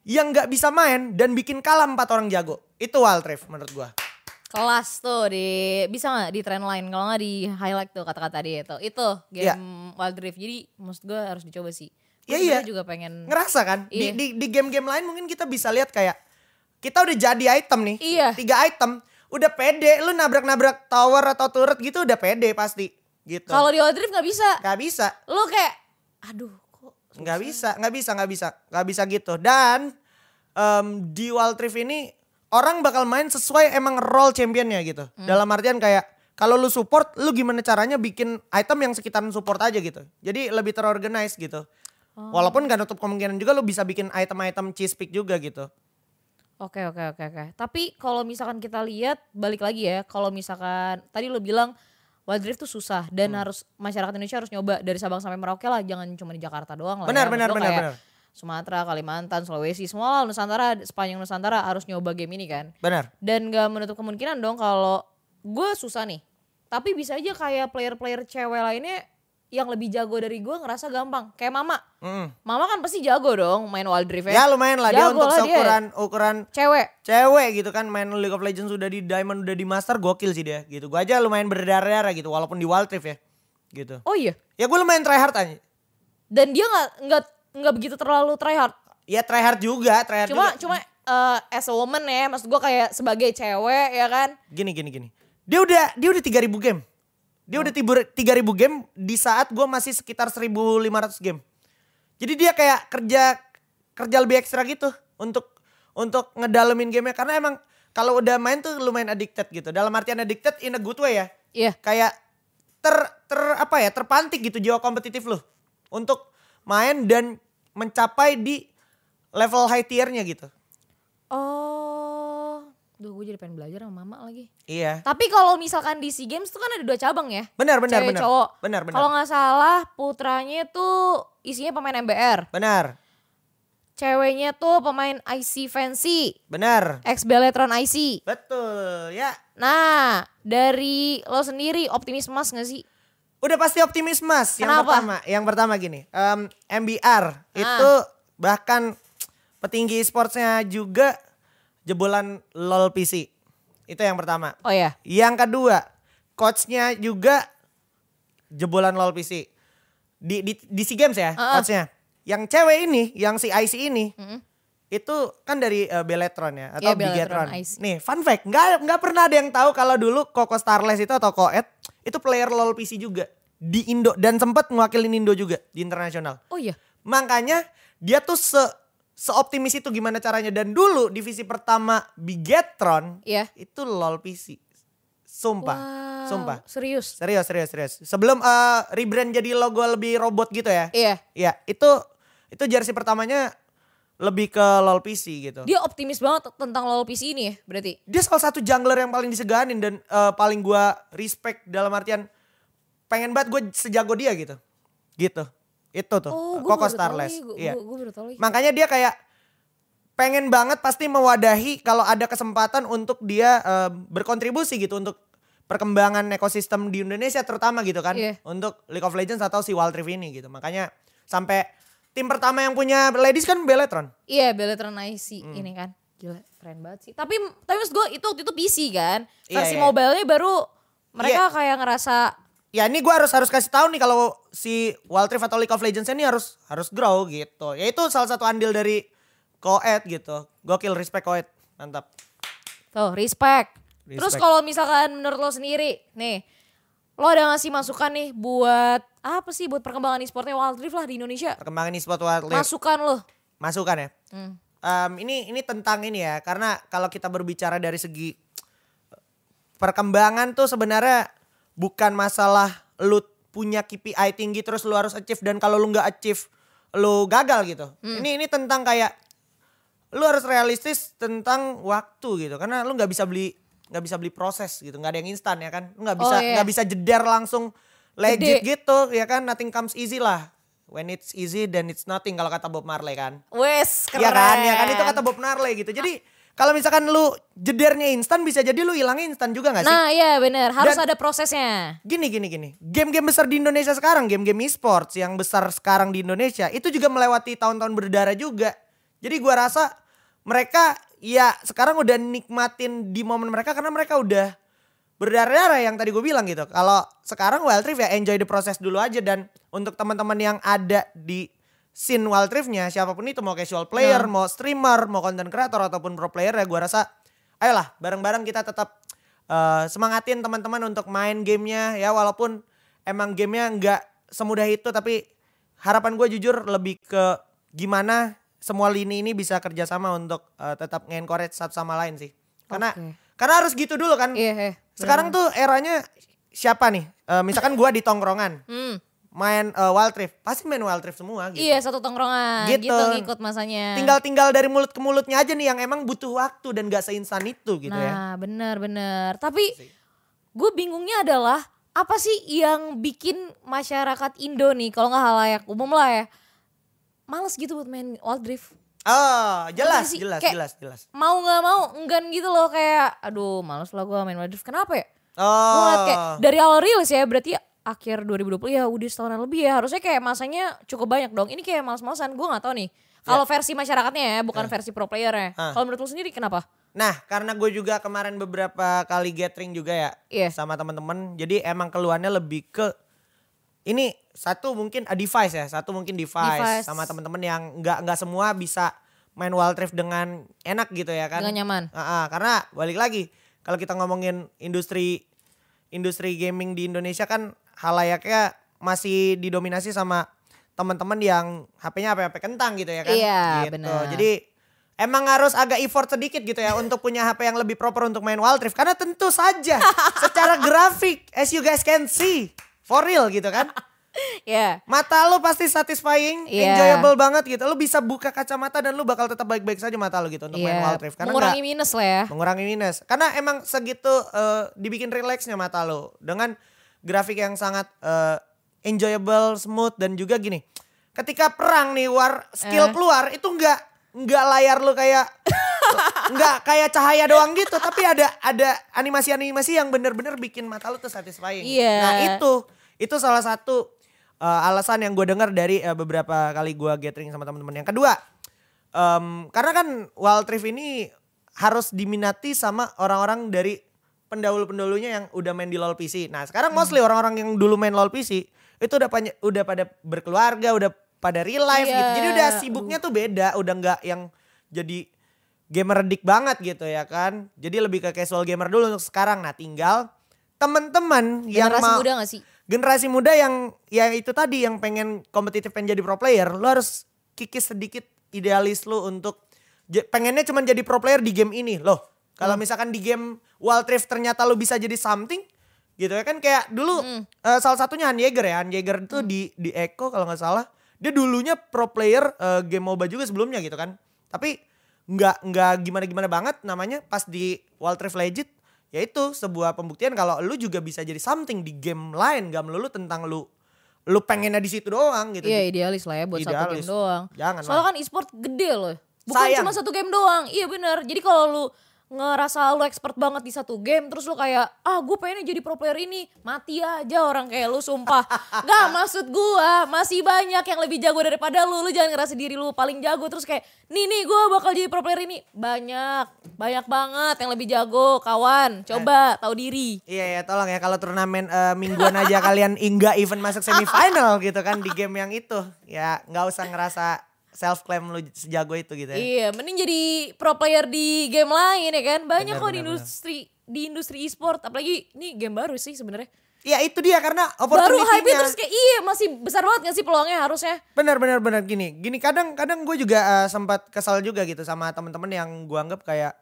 yang nggak bisa main dan bikin kalah empat orang jago. Itu Wild Rift menurut gua Kelas tuh di bisa nggak di trend line? Kalau nggak di highlight tuh kata-kata dia itu. Itu game Iya. Wild Rift. Jadi maksud gue harus dicoba sih. Iya, Gue iya. sebenarnya juga pengen ngerasa kan? Di Iya. di di game-game lain mungkin kita bisa lihat kayak kita udah jadi item nih. Iya. tiga item. Udah pede. Lu nabrak-nabrak tower atau turret gitu udah pede pasti. Gitu. Kalau di Wild Rift nggak bisa. Nggak bisa. Lu kayak aduh kok nggak bisa nggak bisa nggak bisa. Nggak bisa gitu. Dan em, di Wild Rift ini orang bakal main sesuai emang role championnya gitu Hmm. dalam artian kayak kalau lu support lu gimana caranya bikin item yang sekitaran support aja gitu jadi lebih terorganize gitu Oh. walaupun gak nutup kemungkinan juga lu bisa bikin item-item cheese pick juga gitu Oke oke oke oke. Tapi kalau misalkan kita lihat balik lagi ya, kalau misalkan tadi lo bilang Wild Rift tuh susah dan Hmm. harus masyarakat Indonesia harus nyoba dari Sabang sampai Merauke lah, jangan cuma di Jakarta doang lah. Benar, ya. benar, benar, kayak benar. Sumatera, Kalimantan, Sulawesi, semua lah Nusantara, sepanjang Nusantara harus nyoba game ini kan. benar Dan gak menutup kemungkinan dong kalau gue susah nih. Tapi bisa aja kayak player-player cewek lainnya yang lebih jago dari gue ngerasa gampang. Kayak Mama. Mm. Mama kan pasti jago dong main Wild Rift Ya lumayan lah dia Jago untuk lah dia. seukuran ukuran Cewek. cewek gitu kan main League of Legends udah di Diamond udah di Master gokil sih dia gitu. Gua aja lumayan berdarah-darah gitu walaupun di Wild Rift ya. Gitu. Oh iya. Ya gue lumayan tryhard aja. Dan dia nggak nggak nggak begitu terlalu tryhard. Ya tryhard juga, tryhard Cuma juga. cuma eh, as a woman ya, maksud gue kayak sebagai cewek ya kan. Gini gini gini. Dia udah dia udah 3000 game. Dia udah tibur 3000 game di saat gue masih sekitar 1500 game. Jadi dia kayak kerja kerja lebih ekstra gitu untuk untuk ngedalemin gamenya karena emang kalau udah main tuh lumayan addicted gitu. Dalam artian addicted in a good way ya. Iya. Kayak ter ter apa ya terpantik gitu jiwa kompetitif lu untuk main dan mencapai di level high tiernya gitu. Oh, duh gue jadi pengen belajar sama mama lagi. Iya. Tapi kalau misalkan di SEA Games tuh kan ada dua cabang ya. Benar benar Cewek benar. cowok. Benar benar. Kalau nggak salah putranya tuh isinya pemain MBR. Benar. Ceweknya tuh pemain IC Fancy, Benar. ex Beletron IC. Betul. Ya. Nah, dari lo sendiri optimis mas gak sih? Udah pasti optimis Mas. Yang Kenapa? pertama, yang pertama gini, em, MBR itu bahkan petinggi sportsnya juga jebolan LOL PC. Itu yang pertama. Oh ya, Yang kedua, coachnya juga jebolan LOL PC. Di di, di SEA Games ya, Ah. coachnya. Yang cewek ini, yang si IC ini, itu kan dari eh, Beletron ya atau Iya, Beletron Bigetron. Nih, fun fact, nggak nggak pernah ada yang tahu kalau dulu Koko Starless itu atau Koet itu player LOL PC juga di Indo dan sempat mewakilin Indo juga di internasional. oh iya. Makanya dia tuh se seoptimis itu gimana caranya dan dulu divisi pertama Bigetron Iya. itu LOL PC. Sumpah, Wow, sumpah. Serius. Serius, serius, serius. Sebelum eh, rebrand jadi logo lebih robot gitu ya. Iya. Iya, itu itu jersey pertamanya lebih ke LOL PC gitu. Dia optimis banget tentang LoL PC ini ya, berarti. Dia salah satu jungler yang paling diseganin dan eh, paling gua respect dalam artian pengen banget gue sejago dia gitu. Gitu. Itu tuh. Oh, Koko Starless. Gue Iya. tahu lagi. Makanya dia kayak pengen banget pasti mewadahi kalau ada kesempatan untuk dia eh, berkontribusi gitu untuk perkembangan ekosistem di Indonesia terutama gitu kan Iya. untuk League of Legends atau si Wild Rift ini gitu. Makanya sampai tim pertama yang punya ladies kan Beletron. Iya, Beletron IC Hmm. ini kan. Gila, keren banget sih. Tapi tapi maksud gue itu waktu itu PC kan. Iya, Versi iya. mobile-nya baru mereka kayak ngerasa Ya ini gue harus harus kasih tahu nih kalau si Wild Rift atau League of Legends ini harus harus grow gitu. Ya itu salah satu andil dari Koet gitu. Gokil respect Koet. Mantap. tuh respect. Terus Respect. kalau misalkan menurut lo sendiri, nih, lo ada ngasih masukan nih buat apa sih buat perkembangan e-sportnya Wild Rift lah di Indonesia? Perkembangan e-sport Wild Rift. Masukan lo. Masukan ya. Hmm. Em, ini ini tentang ini ya karena kalau kita berbicara dari segi perkembangan tuh sebenarnya bukan masalah lu punya KPI tinggi terus lu harus achieve dan kalau lu nggak achieve lu gagal gitu. Hmm. Ini ini tentang kayak lu harus realistis tentang waktu gitu karena lu nggak bisa beli nggak bisa beli proses gitu nggak ada yang instan ya kan nggak bisa Oh, iya. nggak bisa jeder langsung legit Gede. gitu ya kan nothing comes easy lah when it's easy then it's nothing kalau kata Bob Marley kan Wes, keren. Iya kan, ya kan itu kata Bob Marley gitu. Jadi kalau misalkan lu jedernya instan bisa jadi lu hilangnya instan juga gak sih? Nah, iya bener. Harus Dan- ada prosesnya. Gini gini gini. Game-game besar di Indonesia sekarang, game-game e-sports yang besar sekarang di Indonesia itu juga melewati tahun-tahun berdarah juga. Jadi gua rasa mereka ya sekarang udah nikmatin di momen mereka karena mereka udah berdarah-darah yang tadi gue bilang gitu. Kalau sekarang Wild Rift ya enjoy the process dulu aja dan untuk teman-teman yang ada di scene Wild Rift-nya siapa pun itu mau casual player, Nah. mau streamer, mau content creator ataupun pro player ya gua rasa ayolah bareng-bareng kita tetap eh, semangatin teman-teman untuk main gamenya ya walaupun emang gamenya nggak semudah itu tapi harapan gue jujur lebih ke gimana semua lini ini bisa kerjasama untuk eh, tetap nge-encourage satu sama lain sih karena Oke. karena harus gitu dulu kan Iya, iya. sekarang tuh eranya siapa nih Eh, misalkan gua di tongkrongan Hmm. main eh, Wild Rift pasti main Wild Rift semua gitu Iya, satu tongkrongan Gitu. gitu, ngikut masanya. tinggal-tinggal dari mulut ke mulutnya aja nih yang emang butuh waktu dan gak seinstan itu gitu ya Nah, benar-benar. Tapi gue bingungnya adalah apa sih yang bikin masyarakat Indo nih, kalau nggak halayak umum lah ya, males gitu buat main Wild Rift. Oh, jelas, sih? jelas, Kayak- jelas, jelas. Mau nggak mau enggan gitu loh kayak, aduh males lah gue main Wild Rift. Kenapa ya? Oh. Gue kayak dari awal rilis ya berarti akhir 2020 ya udah setahunan lebih ya harusnya kayak masanya cukup banyak dong. Ini kayak males-malesan gue nggak tahu nih. Kalau versi masyarakatnya ya bukan versi pro player ya. Ah. Kalau menurut lu sendiri kenapa? Nah, karena gue juga kemarin beberapa kali gathering juga ya Iya. sama teman-teman. Jadi emang keluhannya lebih ke ini satu mungkin a device ya, satu mungkin device, Device. sama teman-teman yang nggak nggak semua bisa main Wild Rift dengan enak gitu ya kan. Dengan nyaman. Ah, ah, karena balik lagi kalau kita ngomongin industri industri gaming di Indonesia kan halayaknya masih didominasi sama teman-teman yang HP-nya HP-HP kentang gitu ya kan. Iya, gitu. benar. Jadi emang harus agak effort sedikit gitu ya untuk punya HP yang lebih proper untuk main Wild Rift karena tentu saja secara grafik as you guys can see for real gitu kan. Ya. Mata lu pasti satisfying, Iya. enjoyable banget gitu. Lu bisa buka kacamata dan lu bakal tetap baik-baik saja mata lu gitu untuk main Iya. Wild Rift karena Mengurangi nggak- minus lah ya. mengurangi minus. Karena emang segitu eh, dibikin relaxnya mata lo dengan grafik yang sangat eh, enjoyable, smooth dan juga gini. Ketika perang nih war skill Eh. keluar itu enggak enggak layar lu kayak enggak kayak cahaya doang gitu, tapi ada ada animasi-animasi yang bener-bener bikin mata lu tuh satisfying. Iya. Nah, itu itu salah satu eh, alasan yang gue dengar dari eh, beberapa kali gue gathering sama teman-teman. Yang kedua, em, karena kan Wild Rift ini harus diminati sama orang-orang dari pendahulu-pendahulunya yang udah main di LoL PC. Nah, sekarang mostly orang-orang yang dulu main LoL PC itu udah pany- udah pada berkeluarga, udah pada real life Iya. gitu. Jadi udah sibuknya tuh beda, udah nggak yang jadi gamer dik banget gitu ya kan. Jadi lebih ke casual gamer dulu untuk sekarang. Nah, tinggal teman-teman yang mau muda gak sih? Generasi muda yang ya itu tadi yang pengen kompetitif pengen jadi pro player lu harus kikis sedikit idealis lu untuk pengennya cuma jadi pro player di game ini loh. Kalau misalkan di game Wild Rift ternyata lu bisa jadi something gitu ya kan kayak dulu eh, salah satunya Han Yeager ya Han Yeager itu di di Echo kalau nggak salah. Dia dulunya pro player eh, game MOBA juga sebelumnya gitu kan. Tapi nggak nggak gimana gimana banget namanya pas di Wild Rift Legend ya itu sebuah pembuktian kalau lu juga bisa jadi something di game lain gak melulu tentang lu lu pengennya di situ doang gitu Iya idealis lah ya buat satu Idealis. game doang. Jangan Soalnya lah. kan e-sport gede loh. Bukan Sayang. cuma satu game doang. Iya bener. Jadi kalau lu ngerasa lu expert banget di satu game terus lu kayak ah gue pengennya jadi pro player ini. Mati aja orang kayak lu sumpah. Gak maksud gua masih banyak yang lebih jago daripada lu. Lu jangan ngerasa diri lu paling jago terus kayak nih nih gue bakal jadi pro player ini. Banyak banyak banget yang lebih jago. Kawan coba tahu diri. Iya ya tolong ya kalau turnamen eh, mingguan aja kalian enggak even masuk semifinal gitu kan di game yang itu. Ya nggak usah ngerasa self claim lu sejago itu gitu ya. Iya, mending jadi pro player di game lain ya kan. Banyak kok di industri di industri e-sport, apalagi ini game baru sih sebenarnya. Ya itu dia karena Baru hype terus kayak iya masih besar banget gak sih peluangnya harusnya. Benar benar benar gini. Gini kadang kadang gue juga eh, sempat kesal juga gitu sama teman-teman yang gue anggap kayak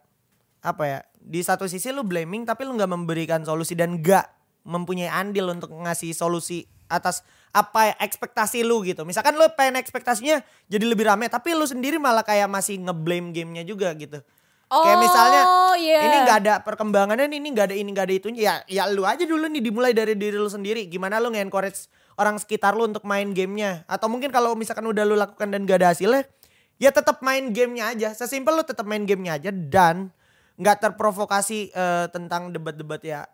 apa ya? Di satu sisi lu blaming tapi lu nggak memberikan solusi dan nggak mempunyai andil untuk ngasih solusi atas apa ya, ekspektasi lu gitu. Misalkan lu pengen ekspektasinya jadi lebih rame tapi lu sendiri malah kayak masih ngeblame gamenya juga gitu. kayak misalnya Oh, iya. ini nggak ada perkembangannya nih, ini nggak ada ini nggak ada itunya. Ya ya lu aja dulu nih dimulai dari diri lu sendiri. Gimana lu nge-encourage orang sekitar lu untuk main gamenya? Atau mungkin kalau misalkan udah lu lakukan dan gak ada hasilnya, ya tetap main gamenya aja. Sesimpel lu tetap main gamenya aja dan nggak terprovokasi eh, tentang debat-debat ya.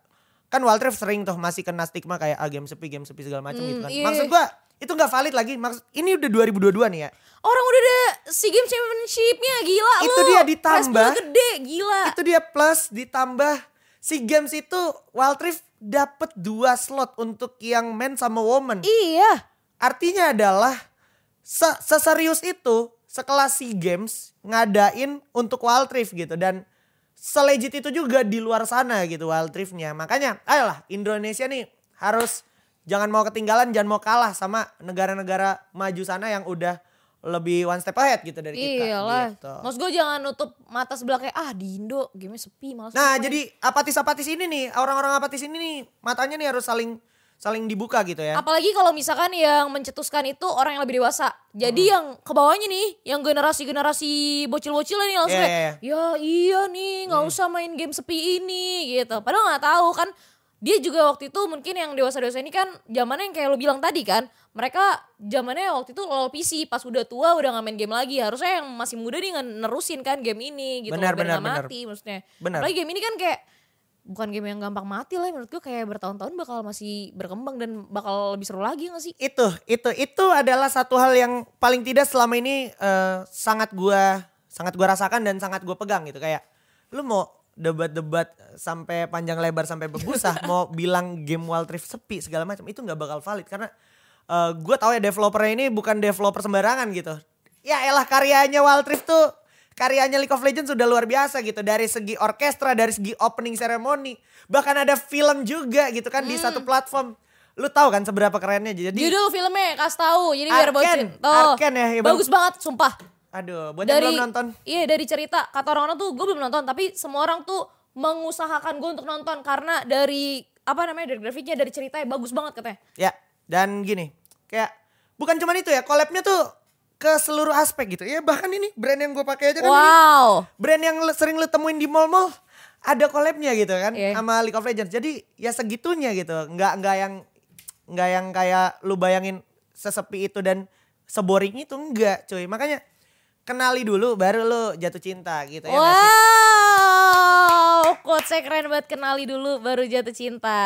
Kan Wild Rift sering tuh masih kena stigma kayak ah game sepi, game sepi segala macam gitu kan. iya. Maksud gua itu nggak valid lagi. Maksud ini udah 2022 nih ya. Orang udah ada SEA Games Championship-nya gila lu. Itu dia Prize ditambah. gede gila. Itu dia plus ditambah si games itu Wild Rift dapat dua slot untuk yang men sama woman. Iya. Artinya adalah se- seserius itu sekelas SEA Games ngadain untuk Wild Rift gitu dan selejit itu juga di luar sana gitu Wild Riftnya. Makanya ayolah Indonesia nih harus jangan mau ketinggalan, jangan mau kalah sama negara-negara maju sana yang udah lebih one step ahead gitu dari kita. Iyalah. gitu. Maksud gue jangan nutup mata sebelah kayak ah di Indo game sepi malas. Nah, main." jadi apatis-apatis ini nih, orang-orang apatis ini nih, matanya nih harus saling saling dibuka gitu ya. Apalagi kalau misalkan yang mencetuskan itu orang yang lebih dewasa. Jadi Hmm. yang ke bawahnya nih, yang generasi-generasi bocil-bocil nih langsung Iya, kayak, ya iya nih nggak usah main game sepi ini gitu. Padahal nggak tahu kan dia juga waktu itu mungkin yang dewasa-dewasa ini kan zamannya yang kayak lo bilang tadi kan. Mereka zamannya waktu itu LOL PC pas udah tua udah nggak main game lagi. Harusnya yang masih muda nih nerusin kan game ini gitu. Benar, biar benar, nggak benar. mati maksudnya. Benar. Apalagi game ini kan kayak bukan game yang gampang mati lah menurut gue kayak bertahun-tahun bakal masih berkembang dan bakal lebih seru lagi gak sih? Itu, itu, itu adalah satu hal yang paling tidak selama ini eh, sangat gua sangat gua rasakan dan sangat gua pegang gitu kayak lu mau debat-debat sampai panjang lebar sampai berbusa mau bilang game Wild Rift sepi segala macam itu nggak bakal valid karena eh gue tahu ya developernya ini bukan developer sembarangan gitu. Ya elah karyanya Wild Rift tuh karyanya League of Legends sudah luar biasa gitu dari segi orkestra, dari segi opening ceremony, bahkan ada film juga gitu kan di satu platform. Lu tahu kan seberapa kerennya jadi Judul filmnya kasih tahu jadi biar bocin. Tuh. Arcane ya, ya, Bang. Bagus banget sumpah. aduh, buat yang Dari belum nonton. Iya dari cerita kata orang-orang tuh gue belum nonton tapi semua orang tuh mengusahakan gue untuk nonton karena dari apa namanya dari grafiknya dari ceritanya bagus banget katanya. Ya, dan gini, kayak bukan cuma itu ya, collabnya tuh ke seluruh aspek gitu. Ya bahkan ini brand yang gue pakai aja kan ini Wow. brand yang sering lu temuin di mall-mall ada collabnya gitu kan Iya. sama League of Legends. Jadi ya segitunya gitu. Nggak nggak yang nggak yang kayak lu bayangin sesepi itu dan seboring itu enggak, cuy. Makanya kenali dulu baru lu jatuh cinta gitu ya nggak sih? Wow, quotesnya keren banget kenali dulu baru jatuh cinta.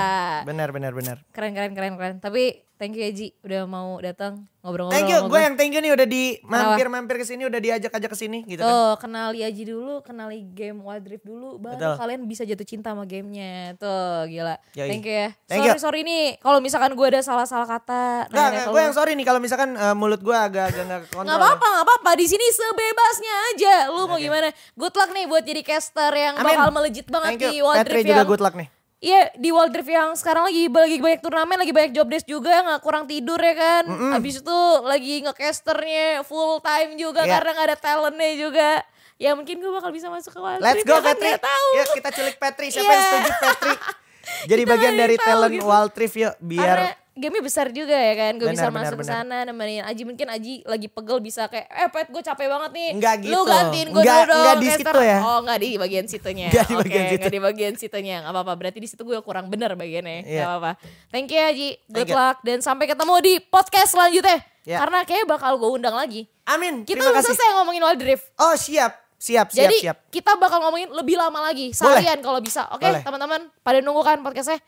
Benar benar benar. Keren keren keren keren. Tapi thank you ya Ji udah mau datang ngobrol-ngobrol. Thank you, gue yang thank you nih udah di mampir-mampir ke sini, udah diajak-ajak ke sini gitu kan. Tuh kenali Aji dulu, kenali game Wild Rift dulu, baru Betul. kalian bisa jatuh cinta sama gamenya. Tuh gila. Yoi. Thank you ya. Thank sorry you. sorry nih kalau misalkan gue ada salah-salah kata. Nanya ke gue yang sorry nih kalau misalkan eh, mulut gue agak-agak nggak kontrol. Nggak apa-apa, nggak apa-apa. Di sini sebebasnya aja. Lu mau Oke. gimana? Good luck nih buat jadi caster yang Amin. bakal melejit banget Thank you. di Wild Petri Rift juga yang good luck nih. Iya di Wild Rift yang sekarang lagi lagi banyak turnamen, lagi banyak job desk juga nggak kurang tidur ya kan. Habis itu lagi ngecasternya full time juga Iya. karena nggak ada talentnya juga. Ya mungkin gue bakal bisa masuk ke Wild Let's Rift. go ya kan, Petri. nggak tahu. Yuk kita culik Petri. Siapa Iya. yang setuju Petri? Jadi Kita bagian dari tahu talent gitu. Wild Rift yuk biar Karena gamenya besar juga ya kan. Gue bisa masuk ke sana nemenin Aji. Mungkin Aji lagi pegel bisa kayak, eh Pet gue capek banget nih. Nggak Lu gitu. gantiin gue dulu dong. nggak di caster." situ ya. Oh nggak di bagian situnya. Nggak di Oke, bagian situ. nggak di bagian situnya. Gak apa-apa. Berarti di situ gue kurang bener bagiannya. Gak apa-apa. Thank you Aji. Good Thank you. luck. Dan sampai ketemu di podcast selanjutnya. Iya. Karena kayaknya bakal gue undang lagi. Amin. Kita udah selesai ngomongin Wild Rift. Oh siap. Siap, siap, Jadi siap. kita bakal ngomongin lebih lama lagi. Seharian kalau bisa. Oke Boleh. teman-teman. Pada nunggu kan podcastnya.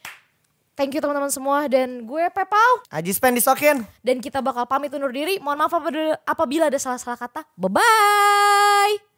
Thank you teman-teman semua. Dan gue Pepau. Aji spend disokin. Dan kita bakal pamit undur diri. Mohon maaf apabila- apabila ada salah-salah kata. Bye-bye.